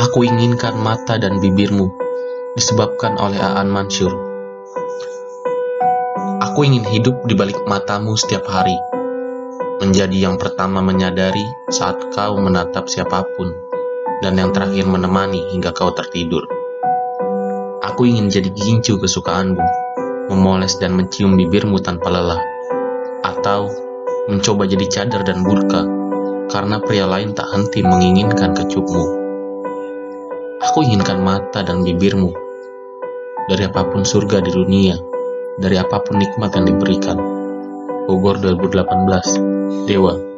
Aku inginkan mata dan bibirmu disebabkan oleh Aan Mansur. Aku ingin hidup di balik matamu setiap hari, menjadi yang pertama menyadari saat kau menatap siapa pun, dan yang terakhir menemani hingga kau tertidur. Aku ingin jadi gincu kesukaanmu, memoles dan mencium bibirmu tanpa lelah, atau mencoba jadi cadar dan burka, karena pria lain tak henti menginginkan kecupmu. Aku inginkan mata dan bibirmu, dari apa pun surga di dunia, dari apa pun nikmat yang diberikan. Bogor 2018, Dewa